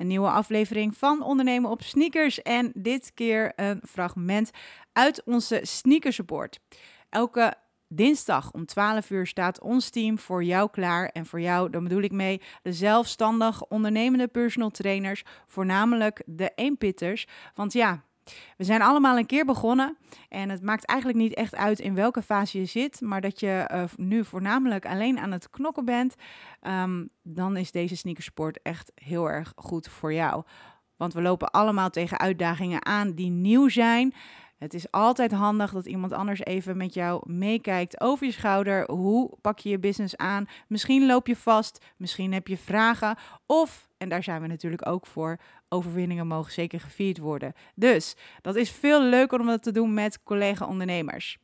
Een nieuwe aflevering van Ondernemen op Sneakers en dit keer een fragment uit onze Sneaker Support. Elke dinsdag om 12 uur staat ons team voor jou klaar. En voor jou, dan bedoel ik mee, de zelfstandig ondernemende personal trainers, voornamelijk de eenpitters. Want ja, we zijn allemaal een keer begonnen en het maakt eigenlijk niet echt uit in welke fase je zit, maar dat je uh, nu voornamelijk alleen aan het knokken bent, um, dan is deze sneakersport echt heel erg goed voor jou. Want we lopen allemaal tegen uitdagingen aan die nieuw zijn. Het is altijd handig dat iemand anders even met jou meekijkt over je schouder. Hoe pak je je business aan? Misschien loop je vast, misschien heb je vragen. Of, en daar zijn we natuurlijk ook voor, overwinningen mogen zeker gevierd worden. Dus dat is veel leuker om dat te doen met collega-ondernemers.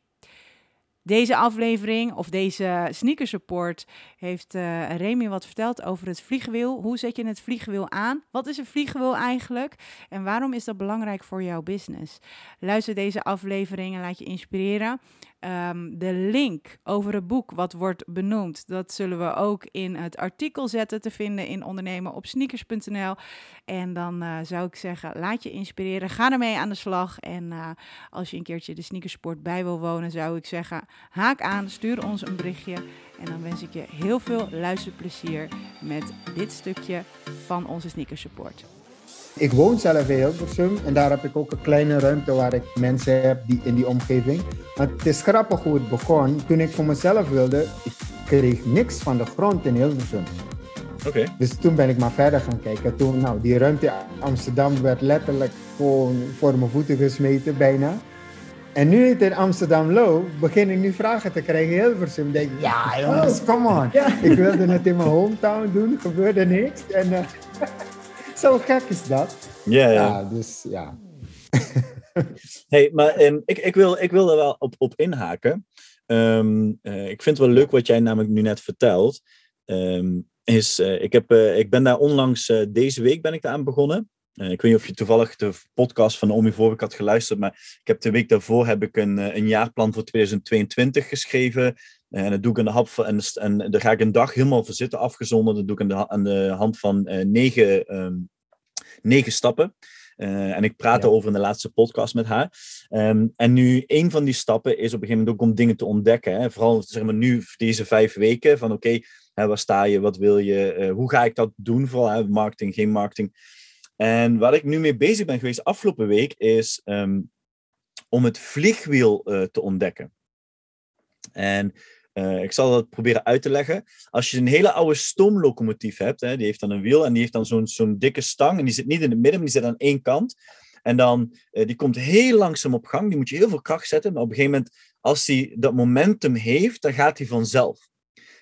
Deze aflevering of deze sneaker support heeft uh, Remy wat verteld over het vliegwiel. Hoe zet je het vliegwiel aan? Wat is een vliegwiel eigenlijk? En waarom is dat belangrijk voor jouw business? Luister deze aflevering en laat je inspireren. Um, de link over het boek wat wordt benoemd, dat zullen we ook in het artikel zetten te vinden in ondernemen op sneakers.nl. En dan uh, zou ik zeggen, laat je inspireren, ga ermee aan de slag. En uh, als je een keertje de sneakersport bij wil wonen, zou ik zeggen, haak aan, stuur ons een berichtje. En dan wens ik je heel veel luisterplezier met dit stukje van onze sneakersupport. Ik woon zelf in Hilversum en daar heb ik ook een kleine ruimte waar ik mensen heb die, in die omgeving. Maar het is grappig hoe het begon. Toen ik voor mezelf wilde, ik kreeg niks van de grond in Hilversum. Oké. Dus toen ben ik maar verder gaan kijken. Toen, nou, die ruimte in Amsterdam werd letterlijk gewoon voor mijn voeten gesmeten, bijna. En nu het in Amsterdam loop, begin ik nu vragen te krijgen in Hilversum. denk ik, ja jongens, come on. Ik wilde het in mijn hometown doen, gebeurde niks. En... Uh, Zo gek is dat. Ja, ja. ja dus ja. hey, maar um, ik, ik, wil, ik wil er wel op, op inhaken. Um, uh, ik vind het wel leuk wat jij namelijk nu net vertelt. Um, is, uh, ik, heb, uh, ik ben daar onlangs, deze week ben ik daar aan begonnen. ik weet niet of je toevallig de podcast van Omi Voorwijk had geluisterd, maar ik heb de week daarvoor heb ik een, een jaarplan voor 2022 geschreven. En dat doe ik aan de, hap van, en, en daar ga ik een dag helemaal voor zitten afgezonden. Dat doe ik aan de, aan de hand van uh, negen, um, negen stappen. Uh, en ik praat ja. erover in de laatste podcast met haar. Um, en nu, een van die stappen is op een gegeven moment ook om dingen te ontdekken. Hè. Vooral zeg maar, nu, deze vijf weken, van oké, okay, waar sta je, wat wil je, uh, hoe ga ik dat doen? Vooral hè, marketing, geen marketing. En waar ik nu mee bezig ben geweest afgelopen week, is um, om het vliegwiel uh, te ontdekken. En uh, ik zal dat proberen uit te leggen. Als je een hele oude stoomlocomotief hebt, hè, die heeft dan een wiel en die heeft dan zo'n zo'n dikke stang en die zit niet in het midden, maar die zit aan één kant. En dan, uh, die komt heel langzaam op gang, die moet je heel veel kracht zetten, maar op een gegeven moment, als die dat momentum heeft, dan gaat hij vanzelf.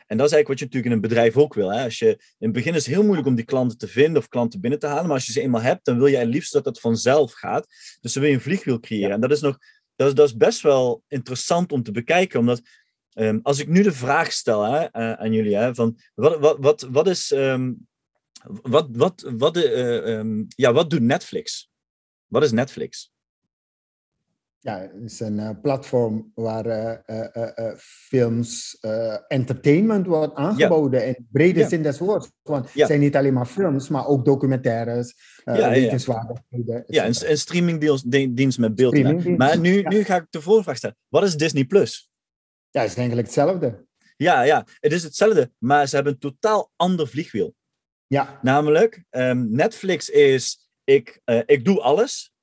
En dat is eigenlijk wat je natuurlijk in een bedrijf ook wil. Hè? Als je, in het begin is het heel moeilijk om die klanten te vinden of klanten binnen te halen, maar als je ze eenmaal hebt, dan wil je het liefst dat het vanzelf gaat. Dus dan wil je een vliegwiel creëren. Ja. En dat is, nog, dat, is, dat is best wel interessant om te bekijken, omdat Um, als ik nu de vraag stel hè, uh, aan jullie, hè, van wat, wat, wat, wat is, um, wat, wat, wat, uh, um, ja, wat doet Netflix? Wat is Netflix? Ja, het is een uh, platform waar uh, films, entertainment wordt aangeboden ja. in brede ja. zin des woords. Want ja. het zijn niet alleen maar films, maar ook documentaires, ja, wetenswaardigheden. Ja, een, een streamingdienst met beeld. Maar nu, nu ga ik de voorvraag stellen. Wat is Disney Plus? Ja, het is eigenlijk hetzelfde. Ja, ja, het is hetzelfde, maar ze hebben een totaal ander vliegwiel. Ja. Namelijk, um, Netflix is, ik, uh, ik doe alles.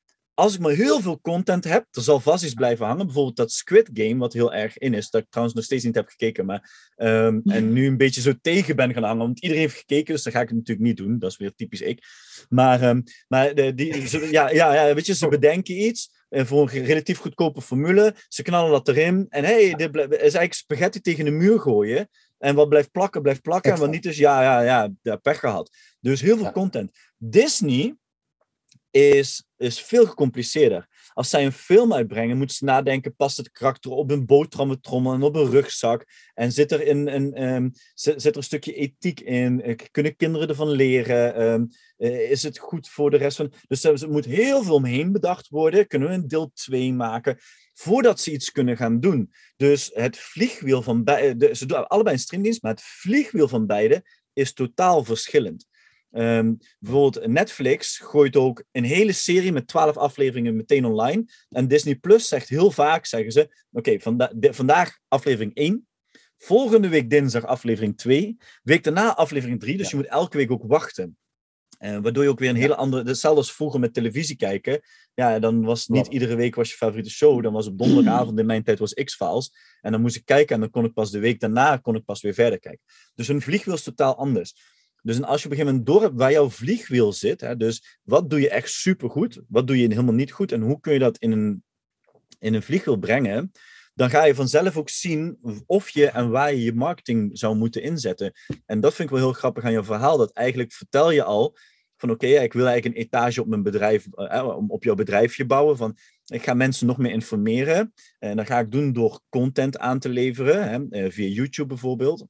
Als ik maar heel veel content heb, er zal vast iets blijven hangen. Bijvoorbeeld dat Squid Game, wat heel erg in is, dat ik trouwens nog steeds niet heb gekeken, maar um, en nu een beetje zo tegen ben gaan hangen, want iedereen heeft gekeken, dus dat ga ik het natuurlijk niet doen. Dat is weer typisch ik. Maar, um, maar de, die, ze, ja, ja, ja, weet je, ze bedenken iets voor een relatief goedkope formule. Ze knallen dat erin. En hey, dit is eigenlijk spaghetti tegen de muur gooien. En wat blijft plakken, blijft plakken. En wat niet is, ja, ja, ja, ja pech gehad. Dus heel veel ja. content. Disney is, is veel gecompliceerder. Als zij een film uitbrengen, moeten ze nadenken: past het karakter op een boterhammetrommel en op een rugzak? En zit er een, een, um, zit, er een stukje ethiek in? Kunnen kinderen ervan leren? Um, uh, is het goed voor de rest van. Dus er moet heel veel omheen bedacht worden. Kunnen we een deel 2 maken? Voordat ze iets kunnen gaan doen. Dus het vliegwiel van beide. Ze doen allebei een streamdienst, maar het vliegwiel van beide is totaal verschillend. Um, bijvoorbeeld Netflix gooit ook een hele serie met twaalf afleveringen meteen online. En Disney Plus zegt heel vaak, zeggen ze, oké, vanda vandaag aflevering 1. Volgende week dinsdag aflevering 2. Week daarna aflevering 3. Dus je moet elke week ook wachten. Uh, waardoor je ook weer een hele andere. Hetzelfde als vroeger met televisie kijken. Ja, dan was niet iedere week was je favoriete show. Dan was op donderdagavond in mijn tijd was X-Files. En dan moest ik kijken en dan kon ik pas de week daarna kon ik pas weer verder kijken. Dus een vliegwiel is totaal anders. Dus als je op een gegeven moment door waar jouw vliegwiel zit, hè, dus wat doe je echt supergoed, wat doe je helemaal niet goed en hoe kun je dat in een, in een vliegwiel brengen, dan ga je vanzelf ook zien of je en waar je je marketing zou moeten inzetten. En dat vind ik wel heel grappig aan je verhaal, dat eigenlijk vertel je al van oké, ik wil eigenlijk een etage op mijn bedrijf, eh, op jouw bedrijfje bouwen, van ik ga mensen nog meer informeren en dat ga ik doen door content aan te leveren, hè, eh, via YouTube bijvoorbeeld.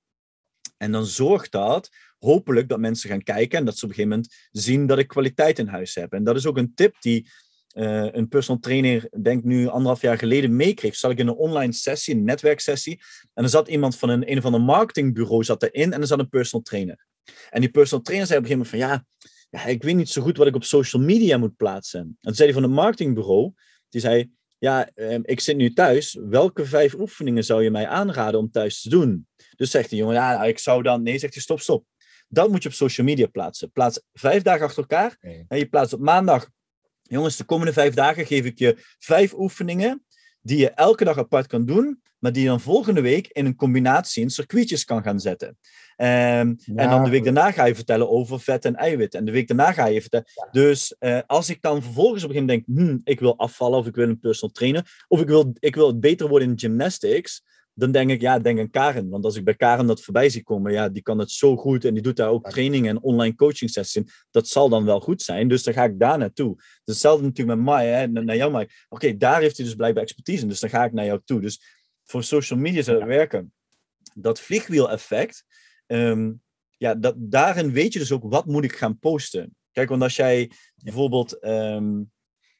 En dan zorgt dat hopelijk dat mensen gaan kijken en dat ze op een gegeven moment zien dat ik kwaliteit in huis heb. En dat is ook een tip die uh, een personal trainer, denk nu anderhalf jaar geleden, meekreeg. Zat ik in een online sessie, een netwerksessie. En er zat iemand van een, een of ander marketingbureau zat erin en er zat een personal trainer. En die personal trainer zei op een gegeven moment van ja, ja ik weet niet zo goed wat ik op social media moet plaatsen. En toen zei hij van het marketingbureau, die zei, ja, ehm, ik zit nu thuis. Welke vijf oefeningen zou je mij aanraden om thuis te doen? Dus zegt die jongen, ja, ik zou dan... Nee, zegt hij, stop, stop. Dat moet je op social media plaatsen. Plaats vijf dagen achter elkaar. En je plaatst op maandag... Jongens, de komende vijf dagen geef ik je vijf oefeningen die je elke dag apart kan doen, maar die je dan volgende week in een combinatie in circuitjes kan gaan zetten. Um, En dan de week daarna ga je vertellen over vet en eiwit. En de week daarna ga je vertellen. Dus uh, als ik dan vervolgens op een gegeven moment denk, hmm, ik wil afvallen of ik wil een personal trainer, of ik wil, ik wil beter worden in gymnastics, dan denk ik, ja, denk aan Karen. Want als ik bij Karen dat voorbij zie komen, ja, die kan het zo goed en die doet daar ook trainingen en online coaching sessies in. Dat zal dan wel goed zijn, dus dan ga ik daar naartoe. Dus hetzelfde natuurlijk met Mai, hè, naar jou Mai. Oké, daar heeft hij dus blijkbaar expertise in, dus dan ga ik naar jou toe. Dus voor social media zou het werken. Dat vliegwiel-effect, um, ja, dat, daarin weet je dus ook, wat moet ik gaan posten? Kijk, want als jij bijvoorbeeld... Um,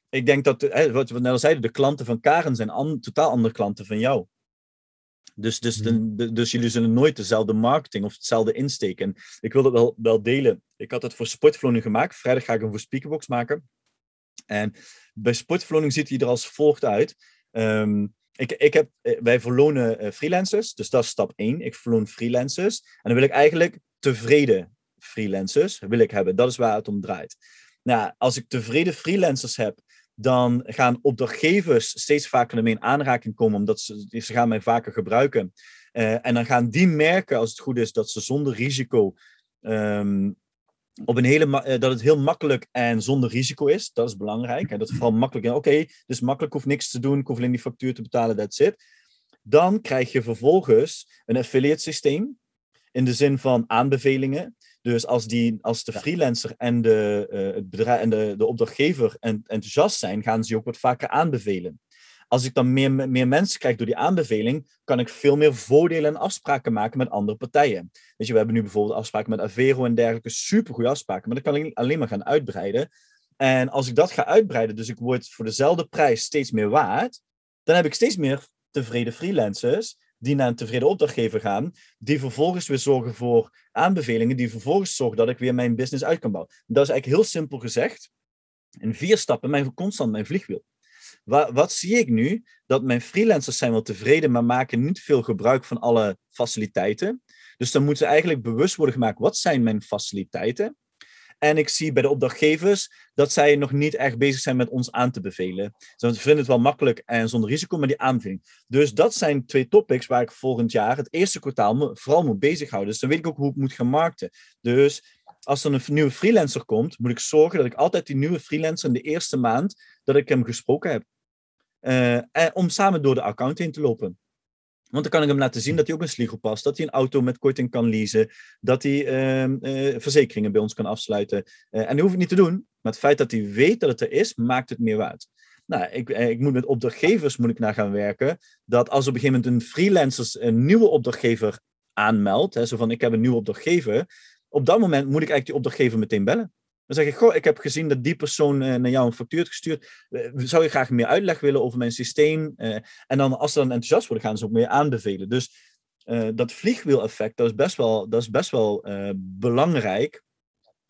ik denk dat, hè, wat we net al zeiden, de klanten van Karen zijn an, totaal andere klanten van jou. Dus, dus, mhm. de, dus jullie zullen nooit dezelfde marketing of hetzelfde insteken. Ik wil dat wel, wel delen. Ik had het voor Sportflow gemaakt. Vrijdag ga ik hem voor Speakerbox maken. En bij Sportflow ziet hij er als volgt uit. Um, ik, ik heb, eh, wij verlonen uh, freelancers, dus dat is stap 1. Ik verloon freelancers. En dan wil ik eigenlijk tevreden freelancers wil ik hebben. Dat is waar het om draait. Nou, als ik tevreden freelancers heb, dan gaan opdrachtgevers steeds vaker ermee in aanraking komen, omdat ze, ze gaan mij vaker gebruiken. Uh, en dan gaan die merken, als het goed is, dat ze zonder risico um, op een hele uh, dat het heel makkelijk en zonder risico is. Dat is belangrijk. En dat het vooral makkelijk is. Oké, dus makkelijk, hoef niks te doen, ik hoef alleen die factuur te betalen, that's it. Dan krijg je vervolgens een affiliate systeem. In de zin van aanbevelingen. Dus als, die, als de freelancer en de, uh, het bedrijf, en de, de opdrachtgever enthousiast zijn, gaan ze je ook wat vaker aanbevelen. Als ik dan meer, meer mensen krijg door die aanbeveling, kan ik veel meer voordelen en afspraken maken met andere partijen. Weet je, we hebben nu bijvoorbeeld afspraken met Avero en dergelijke, supergoeie afspraken, maar dat kan ik alleen maar gaan uitbreiden. En als ik dat ga uitbreiden, dus ik word voor dezelfde prijs steeds meer waard, dan heb ik steeds meer tevreden freelancers die naar een tevreden opdrachtgever gaan, die vervolgens weer zorgen voor aanbevelingen, die vervolgens zorgen dat ik weer mijn business uit kan bouwen. Dat is eigenlijk heel simpel gezegd. In vier stappen, mijn, constant mijn vliegwiel. Wat, wat zie ik nu? Dat mijn freelancers zijn wel tevreden, maar maken niet veel gebruik van alle faciliteiten. Dus dan moeten ze eigenlijk bewust worden gemaakt, wat zijn mijn faciliteiten? En ik zie bij de opdrachtgevers dat zij nog niet echt bezig zijn met ons aan te bevelen. Ze vinden het wel makkelijk en zonder risico, maar die aanbeveling. Dus dat zijn twee topics waar ik volgend jaar, het eerste kwartaal, vooral moet bezighouden. Dus dan weet ik ook hoe ik moet gaan markten. Dus als er een nieuwe freelancer komt, moet ik zorgen dat ik altijd die nieuwe freelancer in de eerste maand, dat ik hem gesproken heb. Uh, om samen door de account heen te lopen. Want dan kan ik hem laten zien dat hij ook een sliegel past, dat hij een auto met korting kan leasen, dat hij uh, verzekeringen bij ons kan afsluiten. Uh, en dat hoef ik niet te doen, maar het feit dat hij weet dat het er is, maakt het meer waard. Nou, ik, ik moet met opdrachtgevers moet ik naar gaan werken, dat als op een gegeven moment een freelancer een nieuwe opdrachtgever aanmeldt, hè, zo van ik heb een nieuwe opdrachtgever, op dat moment moet ik eigenlijk die opdrachtgever meteen bellen. Dan zeg ik, goh, ik heb gezien dat die persoon uh, naar jou een factuur gestuurd. Uh, zou je graag meer uitleg willen over mijn systeem? Uh, en dan, als ze dan enthousiast worden, gaan ze ook meer aanbevelen. Dus dat vliegwiel-effect, dat is best wel, dat is best wel belangrijk.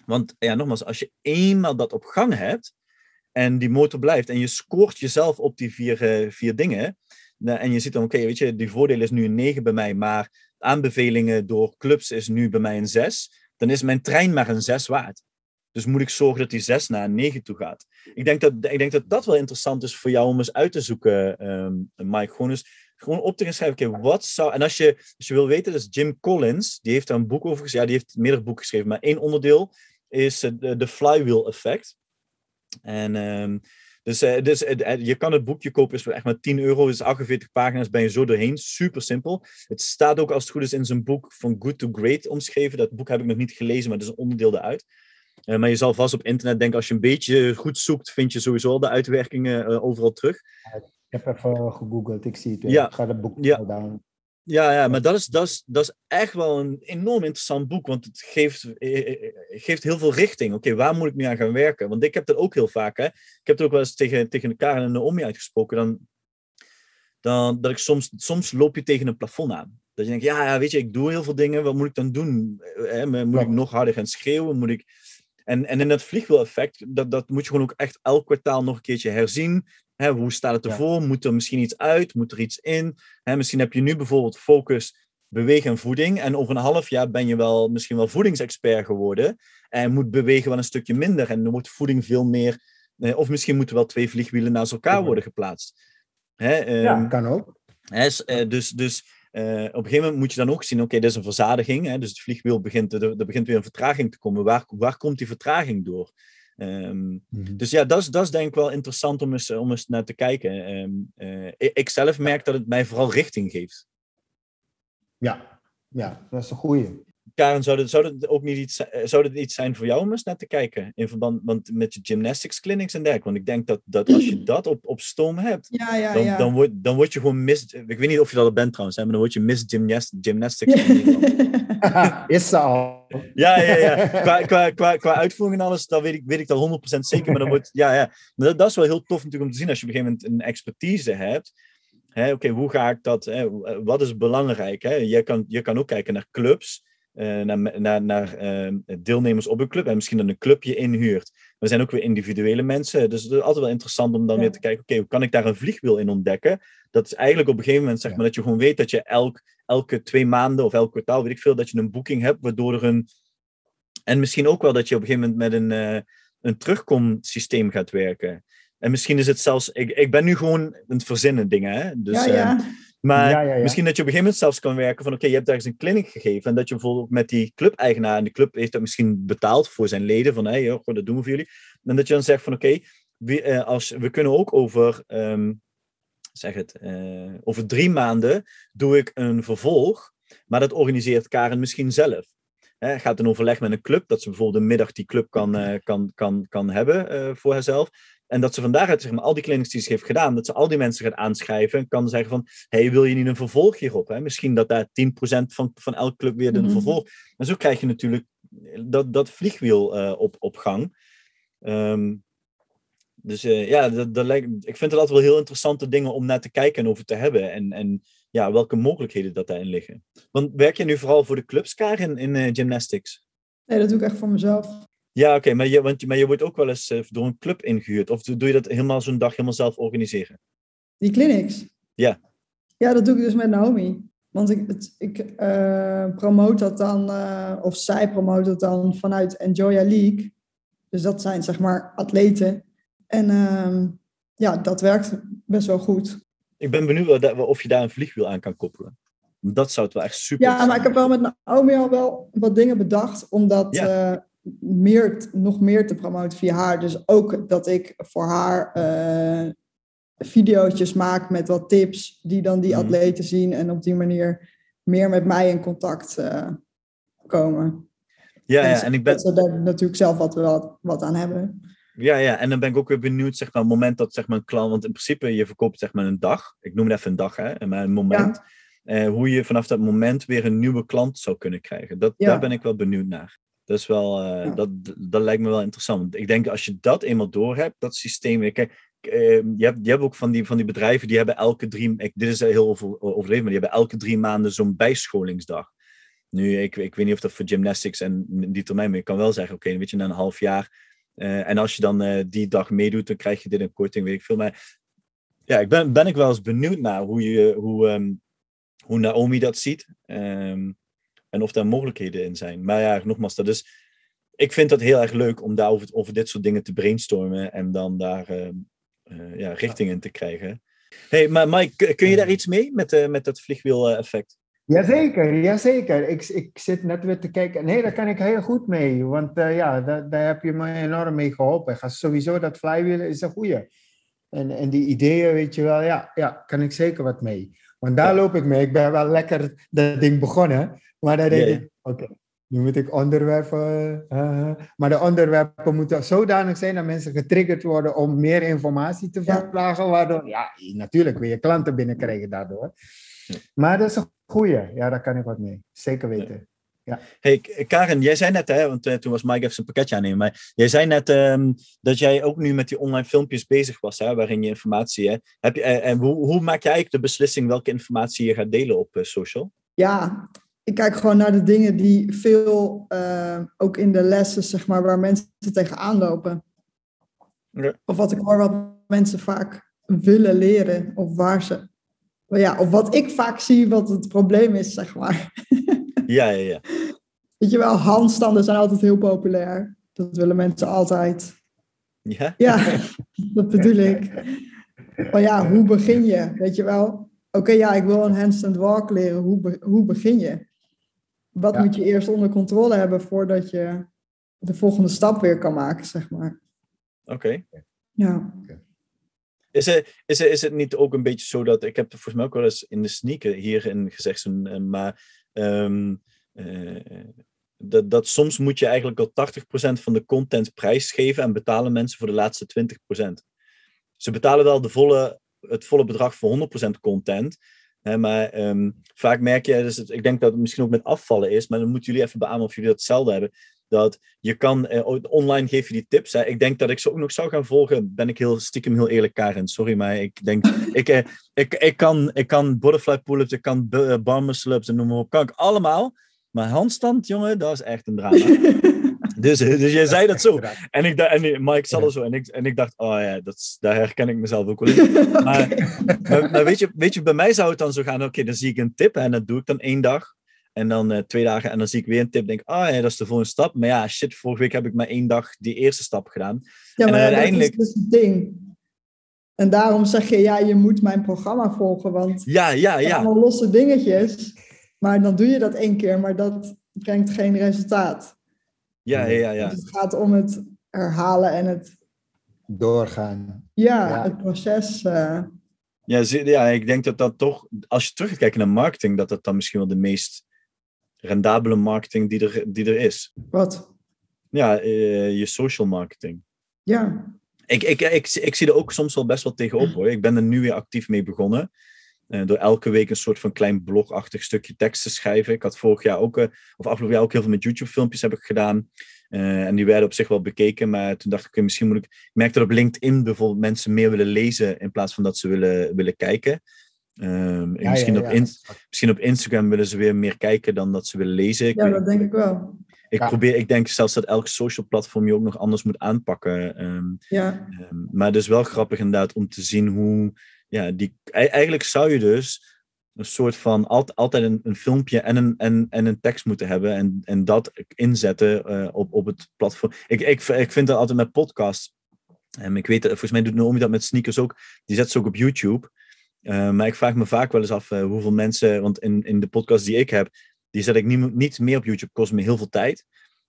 Want ja, nogmaals, als je eenmaal dat op gang hebt en die motor blijft en je scoort jezelf op die vier, vier dingen. En je ziet dan, oké, weet je, die voordeel is nu een 9 bij mij, maar aanbevelingen door clubs is nu bij mij een 6. Dan is mijn trein maar een 6 waard. Dus moet ik zorgen dat die 6 naar een 9 toe gaat. Ik denk dat, ik denk dat dat wel interessant is voor jou om eens uit te zoeken, um, Mike. Gewoon gewoon op te gaan schrijven, wat zou... En als je, als je wil weten, dus Jim Collins, die heeft daar een boek over geschreven. Ja, die heeft meerdere boeken geschreven, maar één onderdeel is de, de flywheel effect. En um, dus, uh, dus uh, je kan het boekje kopen, is echt maar 10 euro, is 48 pagina's, ben je zo doorheen. Super simpel. Het staat ook als het goed is in zijn boek van Good to Great omschreven. Dat boek heb ik nog niet gelezen, maar het is een onderdeel eruit. Uh, maar je zal vast op internet denken, als je een beetje goed zoekt, vind je sowieso al de uitwerkingen overal terug. Ik heb even gegoogeld, ik zie het. Ja. Ik ga het boek ja. down. Ja, ja, maar dat is, dat, is, dat is echt wel een enorm interessant boek, want het geeft, eh, eh, geeft heel veel richting. Oké, waar moet ik nu aan gaan werken? Want ik heb dat ook heel vaak. Hè? Ik heb het ook wel eens tegen, tegen Karen en Naomi uitgesproken. Dan, dan, dat ik soms, soms loop je tegen een plafond aan. Dat je denkt, ja, ja, weet je, ik doe heel veel dingen, wat moet ik dan doen? Hè? Moet ik nog harder gaan schreeuwen? Moet ik... en, en in dat vliegwiel-effect, dat, dat moet je gewoon ook echt elk kwartaal nog een keertje herzien hoe staat het ervoor? Moet er misschien iets uit? Moet er iets in? misschien heb je nu bijvoorbeeld focus bewegen en voeding. En over een half jaar ben je wel misschien wel voedingsexpert geworden. En moet bewegen wel een stukje minder. En dan wordt voeding veel meer. Eh, of misschien moeten wel twee vliegwielen naast elkaar worden geplaatst. ja, ehm, kan ook. Eh, dus dus uh, op een gegeven moment moet je dan ook zien: oké, dit is een verzadiging. Hè, dus het vliegwiel begint, er, er begint weer een vertraging te komen. Waar, waar komt die vertraging door? Um, Dus ja, dat is, dat is denk ik wel interessant om eens, om eens naar te kijken. Um, uh, ik zelf merk dat het mij vooral richting geeft. Ja, ja dat is een goede. Karen, zou het, zou het ook niet iets, eh, zou het iets zijn voor jou om eens naar te kijken? In verband want met je gymnastics clinics en dergelijke. Want ik denk dat, dat als je dat op, op stoom hebt, ja, ja, dan, ja. Dan, word, dan word je gewoon mis... Ik weet niet of je dat al bent trouwens, hè, maar dan word je mis gymnast, gymnastics. Is ze al. Ja, ja, ja. Qua, qua, qua, qua uitvoering en alles, dan weet ik, weet ik dat 100% zeker. Maar dan wordt, ja, ja. Maar dat, dat, is wel heel tof natuurlijk om te zien als je op een gegeven moment een expertise hebt. Oké, hoe ga ik dat... Hè, wat is belangrijk? Hè? Je, kan, je kan ook kijken naar clubs naar, naar, naar uh, deelnemers op een club en misschien dan een clubje inhuurt. We zijn ook weer individuele mensen, dus het is altijd wel interessant om dan weer te kijken, oké, hoe kan ik daar een vliegwiel in ontdekken? Dat is eigenlijk op een gegeven moment, zeg maar, dat je gewoon weet dat je elk, elke twee maanden of elk kwartaal, weet ik veel, dat je een boeking hebt, waardoor er een... En misschien ook wel dat je op een gegeven moment met een, uh, een terugkomsysteem gaat werken. En misschien is het zelfs, ik, ik ben nu gewoon aan het verzinnen dingen, hè? Dus, ja, ja. Maar misschien dat je op een gegeven moment zelfs kan werken van oké, je hebt ergens een clinic gegeven en dat je bijvoorbeeld met die club-eigenaar, en de club heeft dat misschien betaald voor zijn leden, van hé, hey, joh, dat doen we voor jullie. En dat je dan zegt van oké, we, uh, als, we kunnen ook over, um, zeg het, uh, over drie maanden doe ik een vervolg, maar dat organiseert Karen misschien zelf. He, gaat een overleg met een club, dat ze bijvoorbeeld een middag die club kan, uh, kan, kan, kan hebben uh, voor haarzelf. En dat ze van daaruit, zeg maar, al die clinics die ze heeft gedaan, dat ze al die mensen gaat aanschrijven en kan zeggen van, hey, wil je niet een vervolg hierop? Hè? Misschien dat daar 10% van, van elke club weer een mm vervolg. En zo krijg je natuurlijk dat, dat vliegwiel uh, op, op gang. Um, dus uh, ja, dat, dat lijkt, ik vind het altijd wel heel interessante dingen om naar te kijken en over te hebben. En, en ja, welke mogelijkheden dat daarin liggen. Want werk je nu vooral voor de clubs, Karin, in uh, gymnastics? Nee, dat doe ik echt voor mezelf. Ja, oké, maar, je, want, maar je wordt ook wel eens uh, door een club ingehuurd. Of doe je dat helemaal zo'n dag helemaal zelf organiseren? Die clinics? Ja. Ja, dat doe ik dus met Naomi. Want ik, het, ik uh, promoot dat dan, uh, of zij promoot dat dan vanuit Enjoya League. Dus dat zijn zeg maar atleten. En uh, ja, dat werkt best wel goed. Ik ben benieuwd of je daar een vliegwiel aan kan koppelen. Dat zou het wel echt super Ja, maar ik heb wel met Naomi al wel wat dingen bedacht. Omdat ja meer, nog meer te promoten via haar. Dus ook dat ik voor haar uh, video's maak met wat tips die dan die mhm. atleten zien en op die manier meer met mij in contact uh, komen. Ja, en, ja, en ik ben... Dat ze daar natuurlijk zelf wat, wat, wat aan hebben. Ja, ja, en dan ben ik ook weer benieuwd, zeg maar, het moment dat zeg maar, een klant, want in principe je verkoopt zeg maar een dag, ik noem het even een dag, hè, maar een moment, ja. uh, hoe je vanaf dat moment weer een nieuwe klant zou kunnen krijgen. Dat, ja. Daar ben ik wel benieuwd naar. Dat, is wel, uh, ja. dat, dat lijkt me wel interessant. Ik denk als je dat eenmaal door hebt, dat systeem. Kijk, uh, je, hebt, je hebt ook van die, van die bedrijven die hebben elke drie. Ik, dit is heel over, overdreven, maar die hebben elke drie maanden zo'n bijscholingsdag. Nu, ik, ik weet niet of dat voor gymnastics en die termijn, maar je kan wel zeggen, oké, weet je, na een half jaar. Uh, en als je dan uh, die dag meedoet, dan krijg je dit een korting, weet ik veel. Maar ja, ik ben, ben ik wel eens benieuwd naar hoe, je, hoe, um, hoe Naomi dat ziet. Um, en of daar mogelijkheden in zijn. Maar ja, nogmaals, dat is. Ik vind dat heel erg leuk om daar over, dit soort dingen te brainstormen en dan daar uh, ja, richting in te krijgen. hey, maar Mike, kun je daar iets mee met, uh, met dat vliegwiel-effect? Jazeker, jazeker. Ik, ik zit net weer te kijken. Nee, daar kan ik heel goed mee. Want ja, daar, heb je me enorm mee geholpen. Sowieso dat flywheelen is een goeie. En, en die ideeën, weet je wel, ja, ja, kan ik zeker wat mee. Want daar loop ik mee. Ik ben wel lekker dat ding begonnen. Maar dan denk ik, oké, nu moet ik onderwerpen... Uh, maar de onderwerpen moeten zodanig zijn dat mensen getriggerd worden om meer informatie te vragen. Waardoor, ja, natuurlijk wil je klanten binnenkrijgen daardoor. Maar dat is een goeie. Ja, daar kan ik wat mee. Zeker weten. Ja. Hey, Karen, jij zei net, hè, want uh, toen was Mike even zijn pakketje aannemen, maar jij zei net um, dat jij ook nu met die online filmpjes bezig was, hè, waarin je informatie, hè, heb je, uh, en hoe, hoe maak jij eigenlijk de beslissing welke informatie je gaat delen op uh, social? Ja, ik kijk gewoon naar de dingen die veel, ook in de lessen, zeg maar, waar mensen tegenaan lopen. Ja. Of wat ik hoor wat mensen vaak willen leren, of waar ze, ja, of wat ik vaak zie wat het probleem is, zeg maar. Ja, ja, ja. Weet je wel, handstanden zijn altijd heel populair. Dat willen mensen altijd. Ja? Ja, dat bedoel ik. Maar ja, hoe begin je? Weet je wel? Oké, ja, ik wil een handstand walk leren. Hoe, be hoe begin je? Wat moet je eerst onder controle hebben voordat je de volgende stap weer kan maken, zeg maar. Oké. Okay. Ja. Is het, is, het, is het niet ook een beetje zo dat, ik heb volgens mij ook wel eens in de sneaker hierin gezegd, maar Um, uh, dat, dat soms moet je eigenlijk al 80% van de content prijsgeven en betalen mensen voor de laatste 20%. Ze betalen wel de volle, het volle bedrag voor 100% content. Hè, maar um, vaak merk je, dus ik denk dat het misschien ook met afvallen is, maar dan moeten jullie even beamen of jullie dat hetzelfde hebben. Dat je kan, eh, online geef je die tips. Hè. Ik denk dat ik ze ook nog zou gaan volgen. Ben ik heel stiekem heel eerlijk, Karen. Sorry, maar ik denk, ik, eh, ik, ik, kan, ik kan butterfly pull-ups, ik kan bar muscle-ups en noem maar op. Kan ik allemaal. Maar handstand, jongen, dat is echt een drama. dus, dus jij zei dat zo. En ik dacht, en Mike er zo. En ik, en ik dacht, oh ja, dat, daar herken ik mezelf ook wel in. Maar, maar, maar, weet, je, weet je, bij mij zou het dan zo gaan, oké, dan zie ik een tip en dat doe ik dan één dag. En dan uh, twee dagen en dan zie ik weer een tip. Denk ah ja, dat is de volgende stap. Maar ja, shit, vorige week heb ik maar één dag die eerste stap gedaan. Ja, maar en uiteindelijk... dat is dus het ding. En daarom zeg je, ja, je moet mijn programma volgen. Want ja, ja, ja. allemaal losse dingetjes. Maar dan doe je dat één keer, maar dat brengt geen resultaat. Ja, ja, ja. Dus het gaat om het herhalen en het... Doorgaan. Ja, ja. het proces... Uh... Ja, ja, ik denk dat dat toch, als je terug kijkt naar marketing, dat dat dan misschien wel de meest rendabele marketing die er, die er is. Wat? Ja, uh, je social marketing. Ja. Ik, ik, ik, ik, zie er ook soms wel best wel tegenop hoor. Ik ben er nu weer actief mee begonnen. Uh, door elke week een soort van klein blogachtig stukje tekst te schrijven. Ik had vorig jaar ook, uh, of afgelopen jaar ook heel veel met YouTube-filmpjes heb ik gedaan. en die werden op zich wel bekeken, maar toen dacht ik, misschien moet ik. Ik merk dat op LinkedIn bijvoorbeeld mensen meer willen lezen in plaats van dat ze willen, willen kijken. Um, ja, misschien, ja, ja. Op misschien op Instagram willen ze weer meer kijken dan dat ze willen lezen. Ik ja, weet, dat denk ik wel. Ik, probeer, ik denk zelfs dat elk social platform je ook nog anders moet aanpakken. Um, ja. Um, maar het is wel grappig inderdaad om te zien hoe... Ja, die, eigenlijk zou je dus een soort van altijd, altijd een, een filmpje en een, en, en een tekst moeten hebben en, en dat inzetten uh, op, op het platform. Ik, ik, ik vind dat altijd met podcasts. En ik weet, volgens mij doet Naomi dat met sneakers ook. Die zet ze ook op YouTube. Uh, maar ik vraag me vaak wel eens af uh, hoeveel mensen, want in, in de podcast die ik heb, die zet ik niet, niet meer op YouTube, kost me heel veel tijd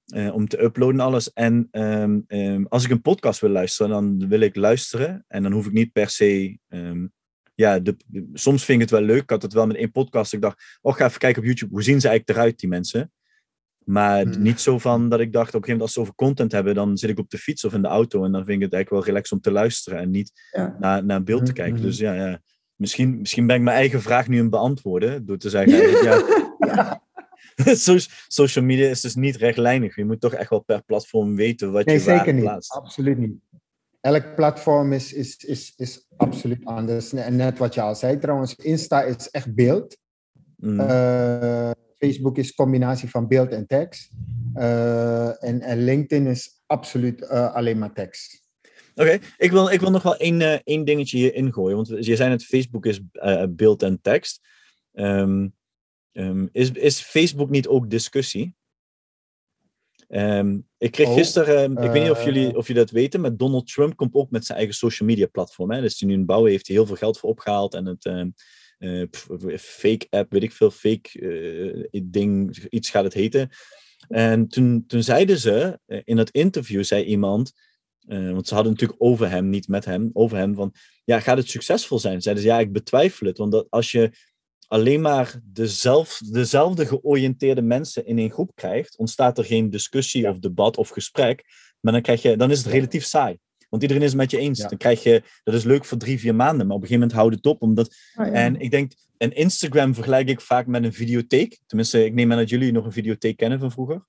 uh, om te uploaden en alles. En um, um, als ik een podcast wil luisteren, dan wil ik luisteren en dan hoef ik niet per se. Um, ja, de, de, soms vind ik het wel leuk. Ik had het wel met één podcast. Ik dacht, oh, ga even kijken op YouTube. Hoe zien ze eigenlijk eruit, die mensen? Maar hmm. niet zo van dat ik dacht, op een gegeven moment als ze over content hebben, dan zit ik op de fiets of in de auto en dan vind ik het eigenlijk wel relaxed om te luisteren en niet ja. naar, naar beeld te hmm, kijken. Hmm. Dus ja, ja. Misschien, misschien ben ik mijn eigen vraag nu aan beantwoorden door te zeggen, ja, social media is dus niet rechtlijnig. Je moet toch echt wel per platform weten wat nee, je waar zeker plaatst. Niet. Absoluut niet. Elk platform is, is, is, is absoluut anders. En net wat je al zei trouwens, Insta is echt beeld. Mm. Uh, Facebook is combinatie van beeld en tekst. en, en LinkedIn is absoluut alleen maar tekst. Oké, ik, wil, ik wil nog wel één, uh, één dingetje hier ingooien. Want je zei net, Facebook is uh, beeld en tekst. Um, um, is, is Facebook niet ook discussie? Um, ik kreeg oh, gisteren, ik weet niet of jullie, eh. of jullie dat weten, maar Donald Trump komt ook met zijn eigen social media platform. Hè? Dus die nu een bouwen heeft hij heel veel geld voor opgehaald. En het uh, fake app, weet ik veel, fake ding, iets gaat het heten. En toen, toen zeiden ze, in dat interview zei iemand, uh, want ze hadden natuurlijk over hem, niet met hem, over hem van, ja, gaat het succesvol zijn? Zeiden ze, ja, ik betwijfel het. Want dat als je alleen maar dezelfde, dezelfde georiënteerde mensen in een groep krijgt, ontstaat er geen discussie of debat of gesprek. Maar dan, krijg je, dan is het relatief saai. Want iedereen is het met je eens. Dan krijg je, dat is leuk voor drie, vier maanden, maar op een gegeven moment houdt het op. Omdat, oh, En ik denk, een Instagram vergelijk ik vaak met een videotheek. Tenminste, ik neem aan dat jullie nog een videotheek kennen van vroeger.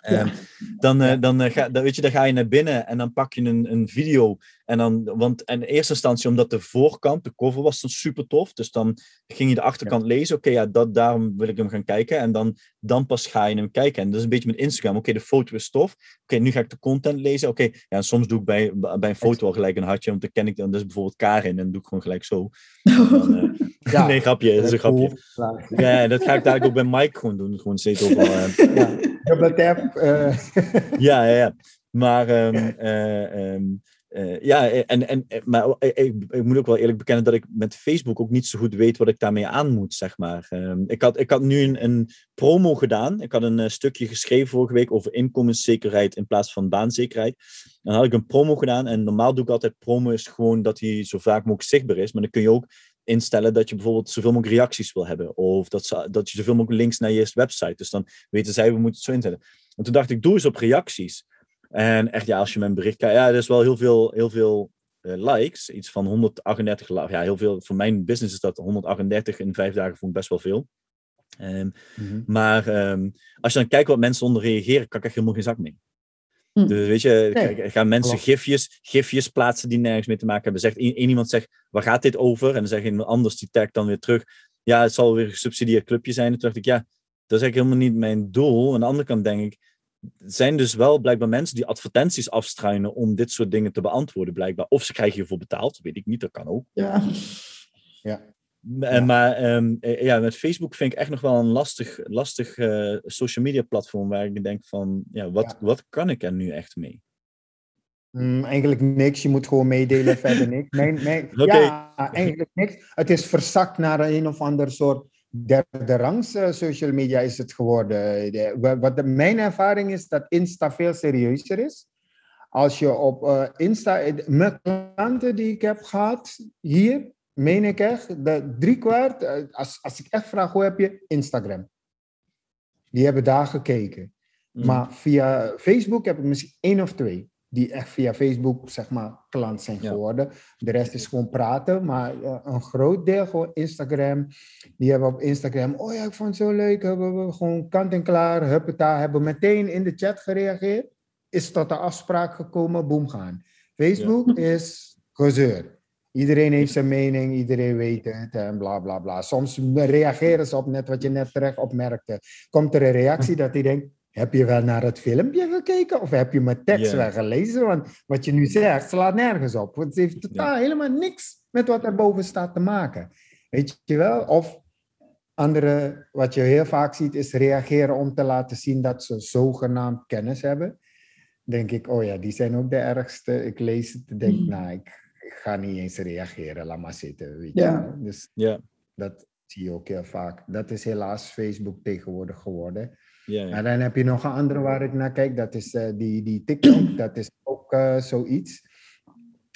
Ehm, dan, uh, dan, uh, ga, dan, weet je, dan ga je naar binnen en dan pak je een, een video. En dan, want in eerste instantie, omdat de voorkant, de cover was dan super tof. Dus dan ging je de achterkant lezen. Oké, ja, dat, daarom wil ik hem gaan kijken. En dan, dan pas ga je hem kijken. En dat is een beetje met Instagram. Oké, de foto is tof. Oké, nu ga ik de content lezen. Oké, ja, soms doe ik bij, bij een foto al gelijk een hartje. Want dan ken ik dan, dus bijvoorbeeld Karin. En doe ik gewoon gelijk zo. Dan, uh, ja, nee, grapje, dat is een grapje. Ja, dat ga ik dadelijk ook bij Mike gewoon doen. Gewoon steeds op. ja. Double tap. Uh. ja, ja, ja. Maar um, uh, ja, en, en, maar ik, ik, moet ook wel eerlijk bekennen dat ik met Facebook ook niet zo goed weet wat ik daarmee aan moet, zeg maar. Um, ik, had, ik had nu een, een, promo gedaan. Ik had een stukje geschreven vorige week over inkomenszekerheid in plaats van baanzekerheid. Dan had ik een promo gedaan en normaal doe ik altijd promo is gewoon dat hij zo vaak mogelijk zichtbaar is. Maar dan kun je ook instellen dat je bijvoorbeeld zoveel mogelijk reacties wil hebben. Of dat, dat je zoveel mogelijk links naar je website. Dus dan weten zij, we moeten het zo inzetten. En toen dacht ik, doe eens op reacties. En echt, ja, als je mijn bericht kijkt, ja, er is wel heel veel, heel veel uh, likes. Iets van 138, ja, heel veel. Voor mijn business is dat 138 in vijf dagen, vond ik best wel veel. Um, mm-hmm. Maar um, als je dan kijkt wat mensen onder reageren, kan ik echt helemaal geen zak mee. Hm. Dus weet je, nee, gaan mensen gifjes, gifjes plaatsen die nergens mee te maken hebben. Zegt één iemand zegt, waar gaat dit over? En dan zegt iemand anders, die tagt dan weer terug. Ja, het zal weer een gesubsidieerd clubje zijn. En toen dacht ik, ja, dat is eigenlijk helemaal niet mijn doel. Aan de andere kant denk ik, zijn dus wel blijkbaar mensen die advertenties afstruinen om dit soort dingen te beantwoorden, blijkbaar. Of ze krijgen hiervoor betaald, weet ik niet, dat kan ook. Ja. ja. Maar ehm, eh, ja, met Facebook vind ik echt nog wel een lastig, lastig uh, social media platform waar ik denk van, ja, wat, wat kan ik er nu echt mee? Mm, eigenlijk niks, je moet gewoon meedelen, verder niks. Mijn, mijn, Ja, eigenlijk niks. Het is verzakt naar een of ander soort derde rangs uh, social media is het geworden. De, wat de, mijn ervaring is dat Insta veel serieuzer is. Als je op uh, Insta, mijn klanten die ik heb gehad hier, meen ik echt, de driekwart, eh, als, als ik echt vraag hoe heb je Instagram? Die hebben daar gekeken. Mm. Maar via Facebook heb ik misschien één of twee die echt via Facebook, zeg maar, klant zijn geworden. De rest is gewoon praten, maar uh, een groot deel gewoon Instagram. Die hebben op Instagram, oh ja, ik vond het zo leuk, hebben we gewoon kant en klaar, huppeta, hebben meteen in de chat gereageerd. Is tot de afspraak gekomen, boem gaan. Facebook is gezeur. Iedereen heeft zijn mening, iedereen weet het en bla bla bla. Soms reageren ze op net wat je net terecht opmerkte. Komt er een reactie dat hij denkt: heb je wel naar het filmpje gekeken of heb je mijn tekst yeah. wel gelezen? Want wat je nu zegt, slaat nergens op. Want het heeft totaal helemaal niks met wat erboven staat te maken. Weet je wel? Of andere, wat je heel vaak ziet, is reageren om te laten zien dat ze zogenaamd kennis hebben. Denk ik, oh ja, die zijn ook de ergste. Ik lees het en denk, mm. nou, ik ga niet eens reageren, laat maar zitten. Weet je? Dus ja. dat zie je ook heel vaak. Dat is helaas Facebook tegenwoordig geworden. Ja, ja. En dan heb je nog een andere waar ik naar kijk, dat is uh, die, die TikTok, dat is ook uh, zoiets.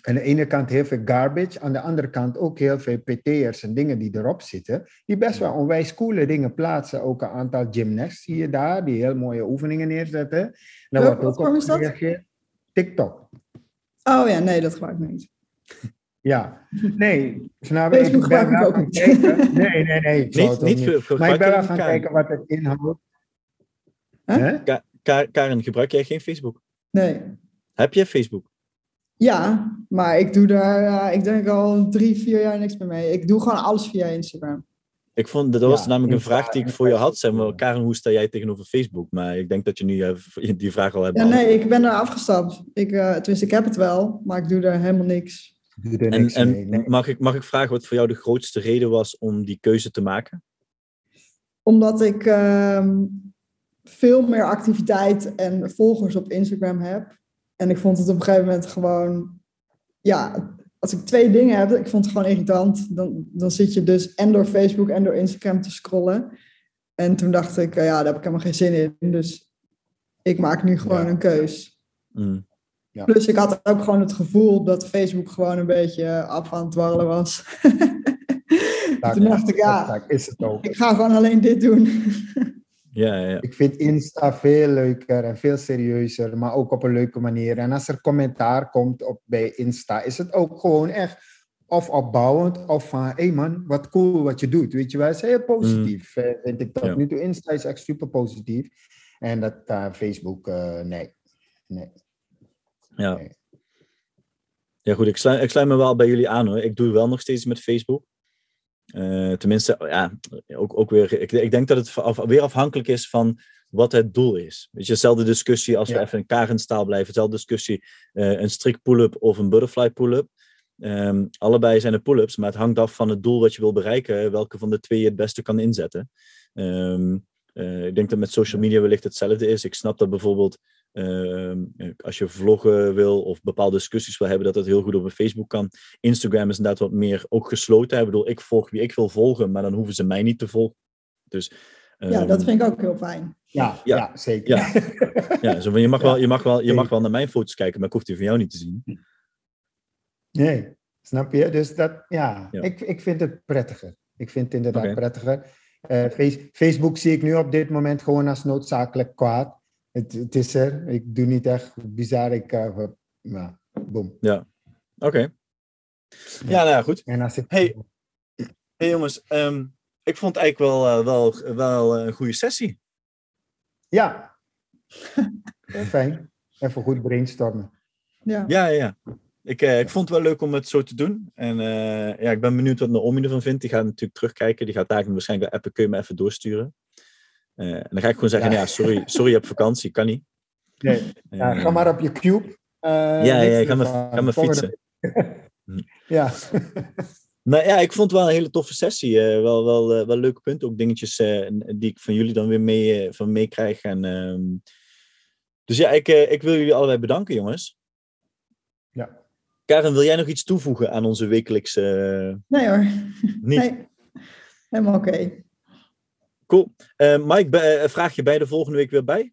Aan de ene kant heel veel garbage, aan de andere kant ook heel veel PT'ers en dingen die erop zitten, die best wel onwijs coole dingen plaatsen. Ook een aantal gymnasts zie je daar, die heel mooie oefeningen neerzetten. Dan wordt ook op gereageerd. TikTok. Oh ja, nee, dat gebruik ik niet. Ja, nee. Snap ik, ik ben wel gaan kijken. Nee, nee, nee. Ik niet, niet, niet. Maar ik ben wel gaan kijken wat het inhoudt. Huh? Karen, gebruik jij geen Facebook? Nee. Heb je Facebook? Ja, maar ik doe daar, uh, ik denk al drie, vier jaar niks meer mee. Ik doe gewoon alles via Instagram. Ik vond, dat was namelijk een vraag die ik voor je had. Zeg maar, Karen, hoe sta jij tegenover Facebook? Maar ik denk dat je nu die vraag al hebt. Ja, nee, ik ben daar afgestapt. Ik, uh, tenminste, ik heb het wel, maar ik doe daar helemaal niks. Doe er niks en, mee, en mag, ik, mag ik vragen wat voor jou de grootste reden was om die keuze te maken? Omdat ik uh, veel meer activiteit en volgers op Instagram heb. En ik vond het op een gegeven moment gewoon... Ja, als ik twee dingen heb, ik vond het gewoon irritant. Dan, dan zit je dus en door Facebook en door Instagram te scrollen. En toen dacht ik, ja, daar heb ik helemaal geen zin in. Dus ik maak nu gewoon een keus. Mm. Ja. Plus ik had ook gewoon het gevoel dat Facebook gewoon een beetje af aan het dwarrelen was. toen dacht ik, ja, is het ook. ik ga gewoon alleen dit doen. Ja, ja. Ik vind Insta veel leuker en veel serieuzer, maar ook op een leuke manier. En als er commentaar komt op, bij Insta, is het ook gewoon echt of opbouwend of van, hé hey man, wat cool wat je doet. Weet je wel, is heel positief. Mm. vind ik tot nu toe. Insta is echt super positief. En dat uh, Facebook, uh, nee. nee. Ja. Nee. Ja, goed, ik sluit, ik sluit me wel bij jullie aan hoor. Ik doe wel nog steeds met Facebook. Uh, tenminste, ja, ook, ook weer. Ik, ik denk dat het af, weer afhankelijk is van wat het doel is. Weet je, dezelfde discussie als we even in Karenstaal blijven, dezelfde discussie, uh, een strict pull-up of een butterfly pull-up. Um, allebei zijn er pull-ups, maar het hangt af van het doel wat je wil bereiken, welke van de twee je het beste kan inzetten. Um, uh, ik denk dat met social media wellicht hetzelfde is. Ik snap dat bijvoorbeeld Ehm, als je vloggen wil of bepaalde discussies wil hebben, dat dat heel goed op Facebook kan. Instagram is inderdaad wat meer ook gesloten. Ik bedoel, ik volg wie ik wil volgen, maar dan hoeven ze mij niet te volgen. Dus, ja, dat ehm, vind ik ook heel fijn. Ja, ja, zeker. Ja, ja zo, je, mag wel, je, mag wel, je mag wel naar mijn foto's kijken, maar ik hoef die van jou niet te zien. Nee, snap je? Dus dat, ja, Ik, ik vind het prettiger. Ik vind het inderdaad prettiger. Uh, Facebook zie ik nu op dit moment gewoon als noodzakelijk kwaad het, het is er. Ik doe niet echt bizar. Ik, uh, nou, boom. Ja, oké. Ja. nou ja, goed. En als ik... hey. hey jongens, ehm, ik vond het eigenlijk wel, uh, wel, wel een goede sessie. Ja. Fijn. Even goed brainstormen. Ja, ja, ja. Ik, uh, ik vond het wel leuk om het zo te doen. En ja, ik ben benieuwd wat Naomi ervan vindt. Die gaat natuurlijk terugkijken. Die gaat eigenlijk waarschijnlijk wel appen. Kun je me even doorsturen? Uh, en dan ga ik gewoon zeggen, ja, sorry, sorry, je hebt vakantie, kan niet. Nee, ja, ga maar op je cube. Uh, ja, ja, ga maar, ga maar fietsen. ja. Maar ja, ik vond het wel een hele toffe sessie. Uh, wel, wel, wel leuke punten. Ook dingetjes die ik van jullie dan weer mee, van meekrijg. En, ehm, dus ja, ik, ik wil jullie allebei bedanken, jongens. Ja. Karen, wil jij nog iets toevoegen aan onze wekelijkse... Nee hoor. Niet? Nee. Helemaal oké. Cool. Uh, Mike, uh, vraag je bij de volgende week weer bij?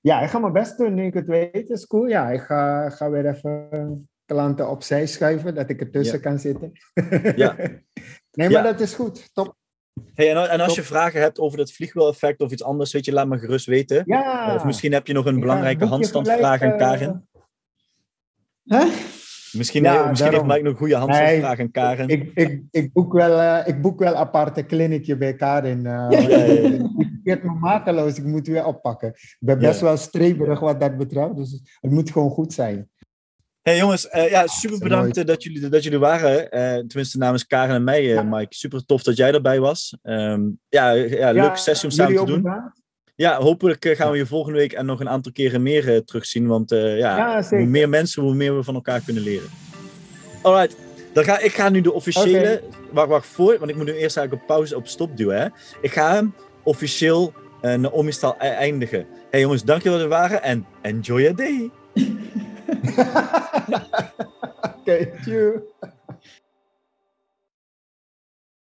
Ja, ik ga mijn best doen nu ik het weet. is cool. Ja, ik ga, ga weer even klanten opzij schuiven, dat ik ertussen kan zitten. ja. Nee, maar dat is goed. Top. Hey, en, als je vragen hebt over het vliegwiel-effect of iets anders, weet je, laat me gerust weten. Ja. Of misschien heb je nog een belangrijke handstandvraag aan Karin. Huh? Misschien, ja, misschien heeft Mike nog een goede handvraag aan Karen. Ik, ik, ik, boek wel, uh, ik boek wel aparte kliniekje bij Karen. Uh, ja, me mateloos, ik moet weer oppakken. Ik ben best wel streberig wat dat betreft, dus het moet gewoon goed zijn. Hey jongens, uh, ja, super bedankt dat jullie, dat jullie waren. tenminste namens Karen en mij, Mike. Super tof dat jij erbij was. Um, ja, ja, leuke sessie om samen te doen. Bedankt. Ja, hopelijk eh, gaan we je volgende week en nog een aantal keren meer uh, terugzien. Want uh, ja, ja hoe meer mensen, hoe meer we van elkaar kunnen leren. Alright, dan ga, ik ga nu de officiële... Okay. Wacht, wacht, voor, want ik moet nu eerst eigenlijk op pauze op stop duwen. Hè. Ik ga hem officieel uh, naar Omistal e-, eindigen. Hey jongens, dankjewel dat we waren en enjoy your day. Oké, okay,